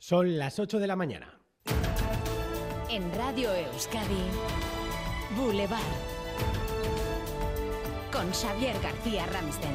Son las 8 de la mañana. En Radio Euskadi, Boulevard. Con Xavier García Ramsten.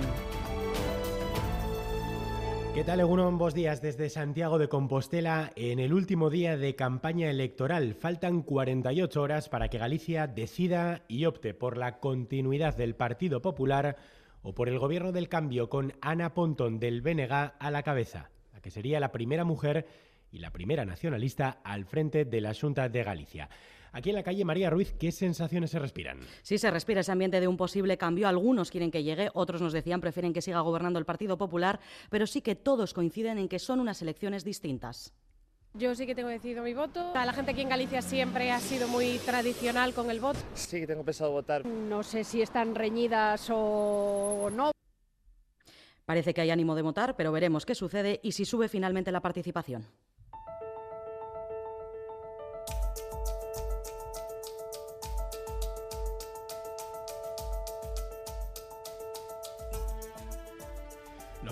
¿Qué tal, Egunon? Buenos días desde Santiago de Compostela en el último día de campaña electoral. Faltan 48 horas para que Galicia decida y opte por la continuidad del Partido Popular o por el gobierno del cambio con Ana Pontón del BNG a la cabeza, la que sería la primera mujer y la primera nacionalista al frente de la Junta de Galicia. Aquí en la calle María Ruiz, ¿qué sensaciones se respiran? Sí, se respira ese ambiente de un posible cambio. Algunos quieren que llegue, otros nos decían prefieren que siga gobernando el Partido Popular, pero sí que todos coinciden en que son unas elecciones distintas. Yo sí que tengo decidido mi voto. La gente aquí en Galicia siempre ha sido muy tradicional con el voto. Sí que tengo pensado votar. No sé si están reñidas o no. Parece que hay ánimo de votar, pero veremos qué sucede y si sube finalmente la participación.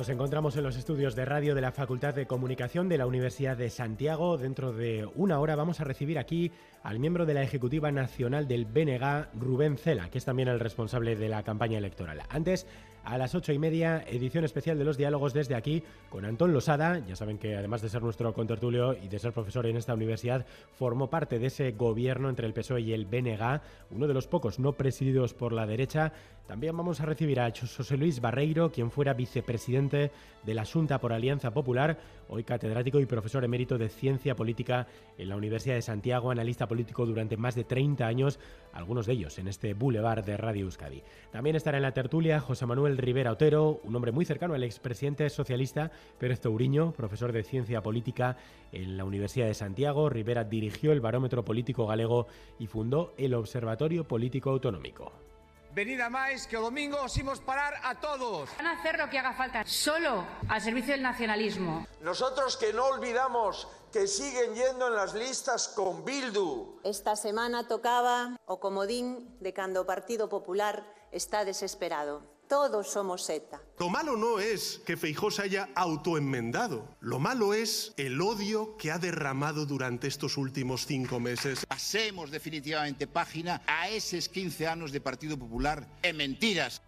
Nos encontramos en los estudios de radio de la Facultad de Comunicación de la Universidad de Santiago. Dentro de una hora vamos a recibir aquí al miembro de la Ejecutiva Nacional del BNG, Rubén Cela, que es también el responsable de la campaña electoral. Antes, a las ocho y media, edición especial de los diálogos desde aquí con Antón Losada. Ya saben que además de ser nuestro contertulio y de ser profesor en esta universidad, formó parte de ese gobierno entre el PSOE y el BNG, uno de los pocos no presididos por la derecha. También vamos a recibir a José Luis Barreiro, quien fuera vicepresidente de la Junta por Alianza Popular, hoy catedrático y profesor emérito de Ciencia Política en la Universidad de Santiago, analista político durante más de 30 años, algunos de ellos en este boulevard de Radio Euskadi. También estará en la tertulia José Manuel Rivera Otero, un hombre muy cercano al expresidente socialista Pérez Touriño, profesor de Ciencia Política en la Universidad de Santiago. Rivera dirigió el Barómetro Político Galego y fundó el Observatorio Político Autonómico. Venid a máis que o domingo os imos parar a todos. Van a hacer lo que haga falta, solo al servicio del nacionalismo. Nosotros que no olvidamos que siguen yendo en las listas con Bildu. Esta semana tocaba o comodín de cando o Partido Popular está desesperado. Todos somos ETA. Lo malo no es que Feijó se haya autoenmendado. Lo malo es el odio que ha derramado durante estos últimos cinco meses. Pasemos definitivamente página a esos 15 años de Partido Popular en mentiras.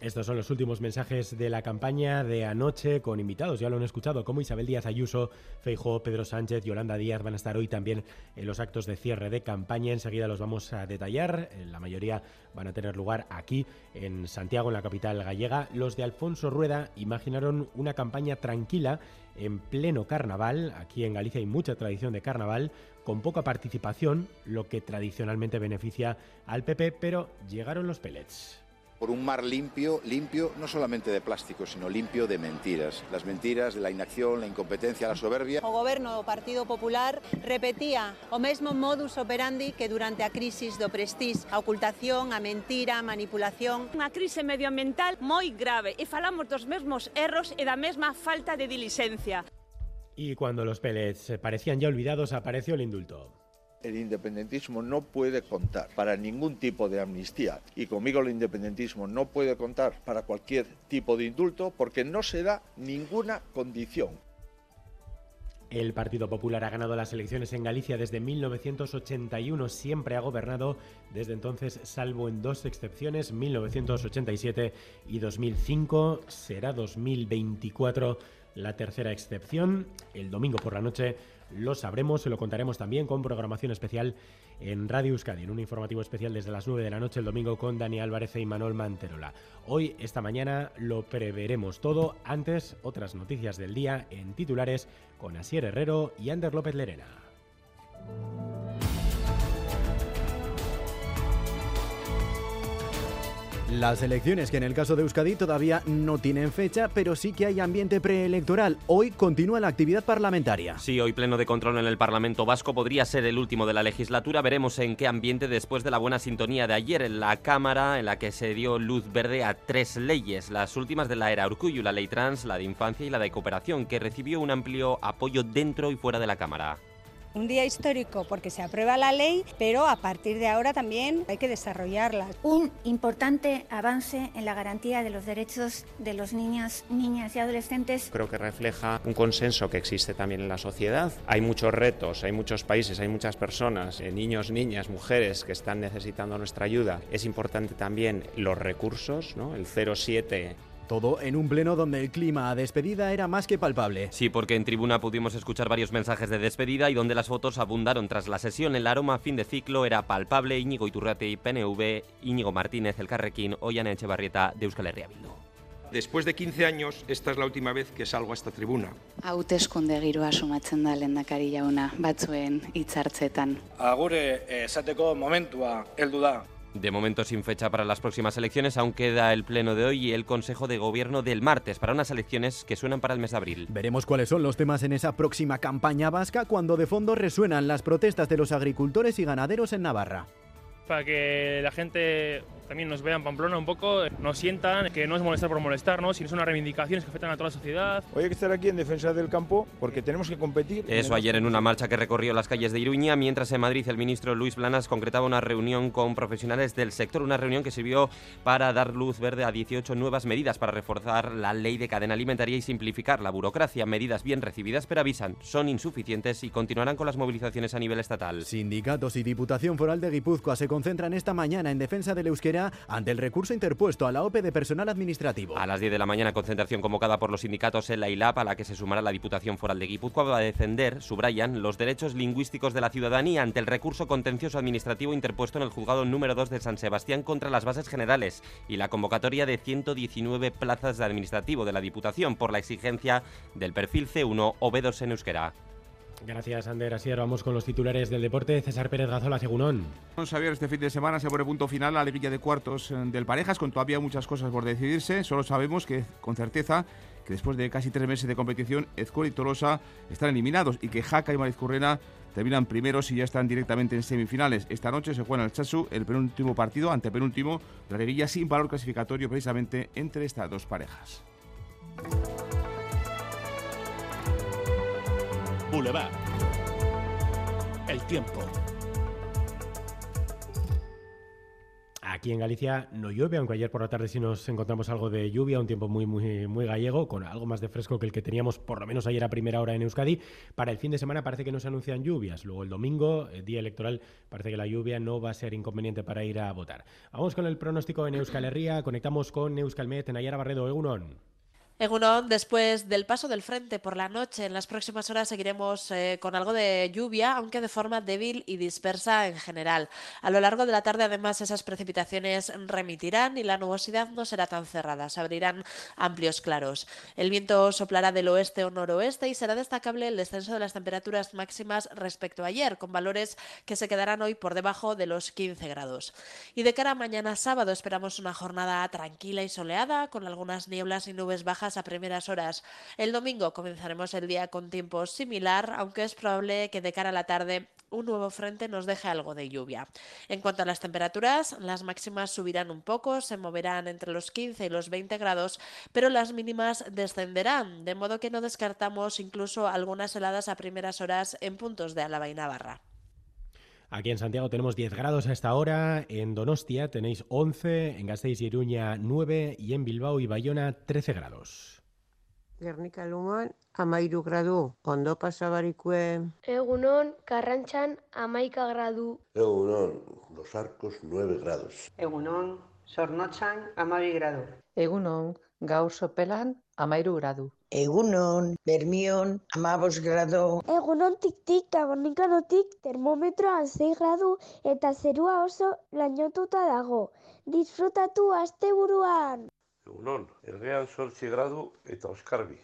Estos son los últimos mensajes de la campaña de anoche con invitados, ya lo han escuchado, como Isabel Díaz Ayuso, Feijó, Pedro Sánchez, Yolanda Díaz van a estar hoy también en los actos de cierre de campaña. Enseguida los vamos a detallar. La mayoría van a tener lugar aquí en Santiago, en la capital gallega. Los de Alfonso Rueda imaginaron una campaña tranquila en pleno carnaval. Aquí en Galicia hay mucha tradición de carnaval, con poca participación, lo que tradicionalmente beneficia al PP, pero llegaron los pellets por un mar limpio, limpio no solamente de plástico, sino limpio de mentiras. Las mentiras de la inacción, la incompetencia, la soberbia. O goberno do Partido Popular repetía o mesmo modus operandi que durante a crisis do prestige, a ocultación, a mentira, a manipulación. Unha crise medioambiental moi grave e falamos dos mesmos erros e da mesma falta de dilixencia. Y cuando los pellets parecían ya olvidados, apareció el indulto. El independentismo no puede contar para ningún tipo de amnistía y conmigo el independentismo no puede contar para cualquier tipo de indulto porque no se da ninguna condición. El Partido Popular ha ganado las elecciones en Galicia desde 1981, siempre ha gobernado desde entonces, salvo en dos excepciones, 1987 y 2005. Será 2024 la tercera excepción. El domingo por la noche lo sabremos, se lo contaremos también con programación especial en Radio Euskadi, en un informativo especial desde las 9 de la noche el domingo con Dani Álvarez y Manuel Manterola. Hoy, esta mañana, lo preveremos todo. Antes, otras noticias del día en titulares con Asier Herrero y Ander López Lerena. Las elecciones que en el caso de Euskadi todavía no tienen fecha, pero sí que hay ambiente preelectoral. Hoy continúa la actividad parlamentaria. Sí, hoy pleno de control en el Parlamento Vasco podría ser el último de la legislatura. Veremos en qué ambiente después de la buena sintonía de ayer en la Cámara, en la que se dio luz verde a tres leyes, las últimas de la era Urcuyu, la ley trans, la de infancia y la de cooperación, que recibió un amplio apoyo dentro y fuera de la Cámara. Un día histórico porque se aprueba la ley, pero a partir de ahora también hay que desarrollarla. Un importante avance en la garantía de los derechos de los niños, niñas y adolescentes. Creo que refleja un consenso que existe también en la sociedad. Hay muchos retos, hay muchos países, hay muchas personas, eh, niños, niñas, mujeres que están necesitando nuestra ayuda. Es importante también los recursos, ¿no? el 07 todo en un pleno donde el clima a despedida era más que palpable. Sí, porque en tribuna pudimos escuchar varios mensajes de despedida y donde las fotos abundaron tras la sesión. El aroma fin de ciclo era palpable. Íñigo Iturrate y PNV, Íñigo Martínez, El Carrequín, Ollana Echevarrieta de Euskal Herria Bildu. Después de 15 años, esta es la última vez que salgo a esta tribuna. Hauteskunde giroa sumatzen da lehendakari jauna batzuen hitzartzetan. Agure esateko momentua heldu da. De momento sin fecha para las próximas elecciones, aún queda el pleno de hoy y el Consejo de Gobierno del martes para unas elecciones que suenan para el mes de abril. Veremos cuáles son los temas en esa próxima campaña vasca cuando de fondo resuenan las protestas de los agricultores y ganaderos en Navarra. Para que la gente también nos vean Pamplona un poco, nos sientan, que no es molestar por molestar, ¿no? sino son unas reivindicaciones que afectan a toda la sociedad. Hoy hay que estar aquí en defensa del campo porque tenemos que competir. Eso ayer en una marcha que recorrió las calles de Iruña, mientras en Madrid el ministro Luis Blanas concretaba una reunión con profesionales del sector, una reunión que sirvió para dar luz verde a 18 nuevas medidas para reforzar la ley de cadena alimentaria y simplificar la burocracia. Medidas bien recibidas, pero avisan, son insuficientes y continuarán con las movilizaciones a nivel estatal. Sindicatos y Diputación Foral de Guipúzcoa se concentran esta mañana en defensa del euskera ante el recurso interpuesto a la OPE de personal administrativo. A las 10 de la mañana, concentración convocada por los sindicatos en la ILAP, a la que se sumará la Diputación Foral de Guipúzcoa, va a defender, subrayan, los derechos lingüísticos de la ciudadanía ante el recurso contencioso administrativo interpuesto en el juzgado número 2 de San Sebastián contra las bases generales y la convocatoria de 119 plazas de administrativo de la Diputación por la exigencia del perfil C1 o B2 en euskera. Gracias, Ander. Así vamos con los titulares del deporte. César Pérez Gazola, Segunón. Xavier, este fin de semana se pone punto final la liguilla de cuartos eh, del Parejas, con todavía muchas cosas por decidirse. Solo sabemos que, con certeza, que después de casi tres meses de competición, Ezcor y Tolosa están eliminados y que Jaca y Marizcurrena terminan primeros y ya están directamente en semifinales. Esta noche se juega en el Chasu el penúltimo partido, ante penúltimo, de la liguilla sin valor clasificatorio precisamente entre estas dos parejas. Boulevard. El tiempo. Aquí en Galicia no llueve, aunque ayer por la tarde sí nos encontramos algo de lluvia, un tiempo muy, muy, muy gallego, con algo más de fresco que el que teníamos por lo menos ayer a primera hora en Euskadi. Para el fin de semana parece que no se anuncian lluvias. Luego el domingo, el día electoral, parece que la lluvia no va a ser inconveniente para ir a votar. Vamos con el pronóstico en Euskal Herria. Conectamos con Euskalmet en Ayara Barredo, Egunon. Egunon, después del paso del frente por la noche, en las próximas horas seguiremos eh, con algo de lluvia, aunque de forma débil y dispersa en general. A lo largo de la tarde, además, esas precipitaciones remitirán y la nubosidad no será tan cerrada, se abrirán amplios claros. El viento soplará del oeste o noroeste y será destacable el descenso de las temperaturas máximas respecto a ayer, con valores que se quedarán hoy por debajo de los 15 grados. Y de cara a mañana sábado esperamos una jornada tranquila y soleada, con algunas nieblas y nubes bajas a primeras horas. El domingo comenzaremos el día con tiempo similar, aunque es probable que de cara a la tarde un nuevo frente nos deje algo de lluvia. En cuanto a las temperaturas, las máximas subirán un poco, se moverán entre los 15 y los 20 grados, pero las mínimas descenderán, de modo que no descartamos incluso algunas heladas a primeras horas en puntos de Álava y Navarra. Aquí en Santiago tenemos 10 grados a esta hora, en Donostia tenéis 11, en Gasteiz y Iruña 9 y en Bilbao y Bayona 13 grados. Gernika Luman, amairu gradu, ondo pasabarikue. Egunon, Karrantxan, amaika gradu. Egunon, Los Arcos 9 grados. Egunon, Sornotxan, amabi gradu. Egunon, gaur sopelan, amairu gradu. Egunon, Bermion, amabos grado. Egunon tik-tik, tabornikanotik termometroan 6 gradu eta zerua oso lainotuta dago. Disfrutatu asteburuan! Egunon, errean sortzi gradu eta oskarbi.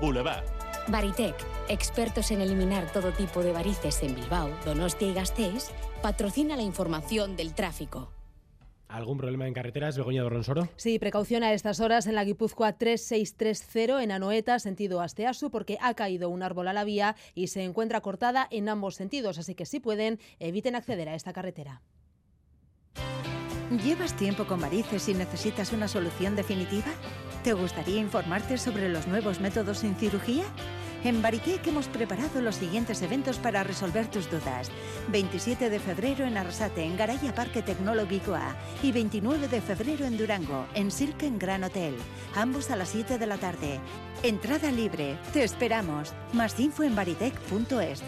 Boulevard. Baritec, expertos en eliminar todo tipo de varices en Bilbao, Donostia y Gasteiz, patrocina la información del tráfico. ¿Algún problema en carreteras, Begoña de Ronsoro? Sí, precaución a estas horas en la Guipúzcoa 3630 en Anoeta, sentido Asteasu, porque ha caído un árbol a la vía y se encuentra cortada en ambos sentidos, así que si pueden, eviten acceder a esta carretera. ¿Llevas tiempo con varices y necesitas una solución definitiva? ¿Te gustaría informarte sobre los nuevos métodos sin cirugía? En Baritec hemos preparado los siguientes eventos para resolver tus dudas. 27 de febrero en Arrasate, en Garaya Parque Tecnológico A. Y 29 de febrero en Durango, en Silke en Gran Hotel. Ambos a las 7 de la tarde. Entrada libre. Te esperamos. Más info en baritec.es.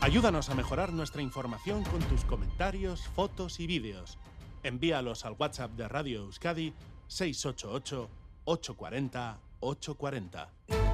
Ayúdanos a mejorar nuestra información con tus comentarios, fotos y vídeos. Envíalos al WhatsApp de Radio Euskadi 688 840 840.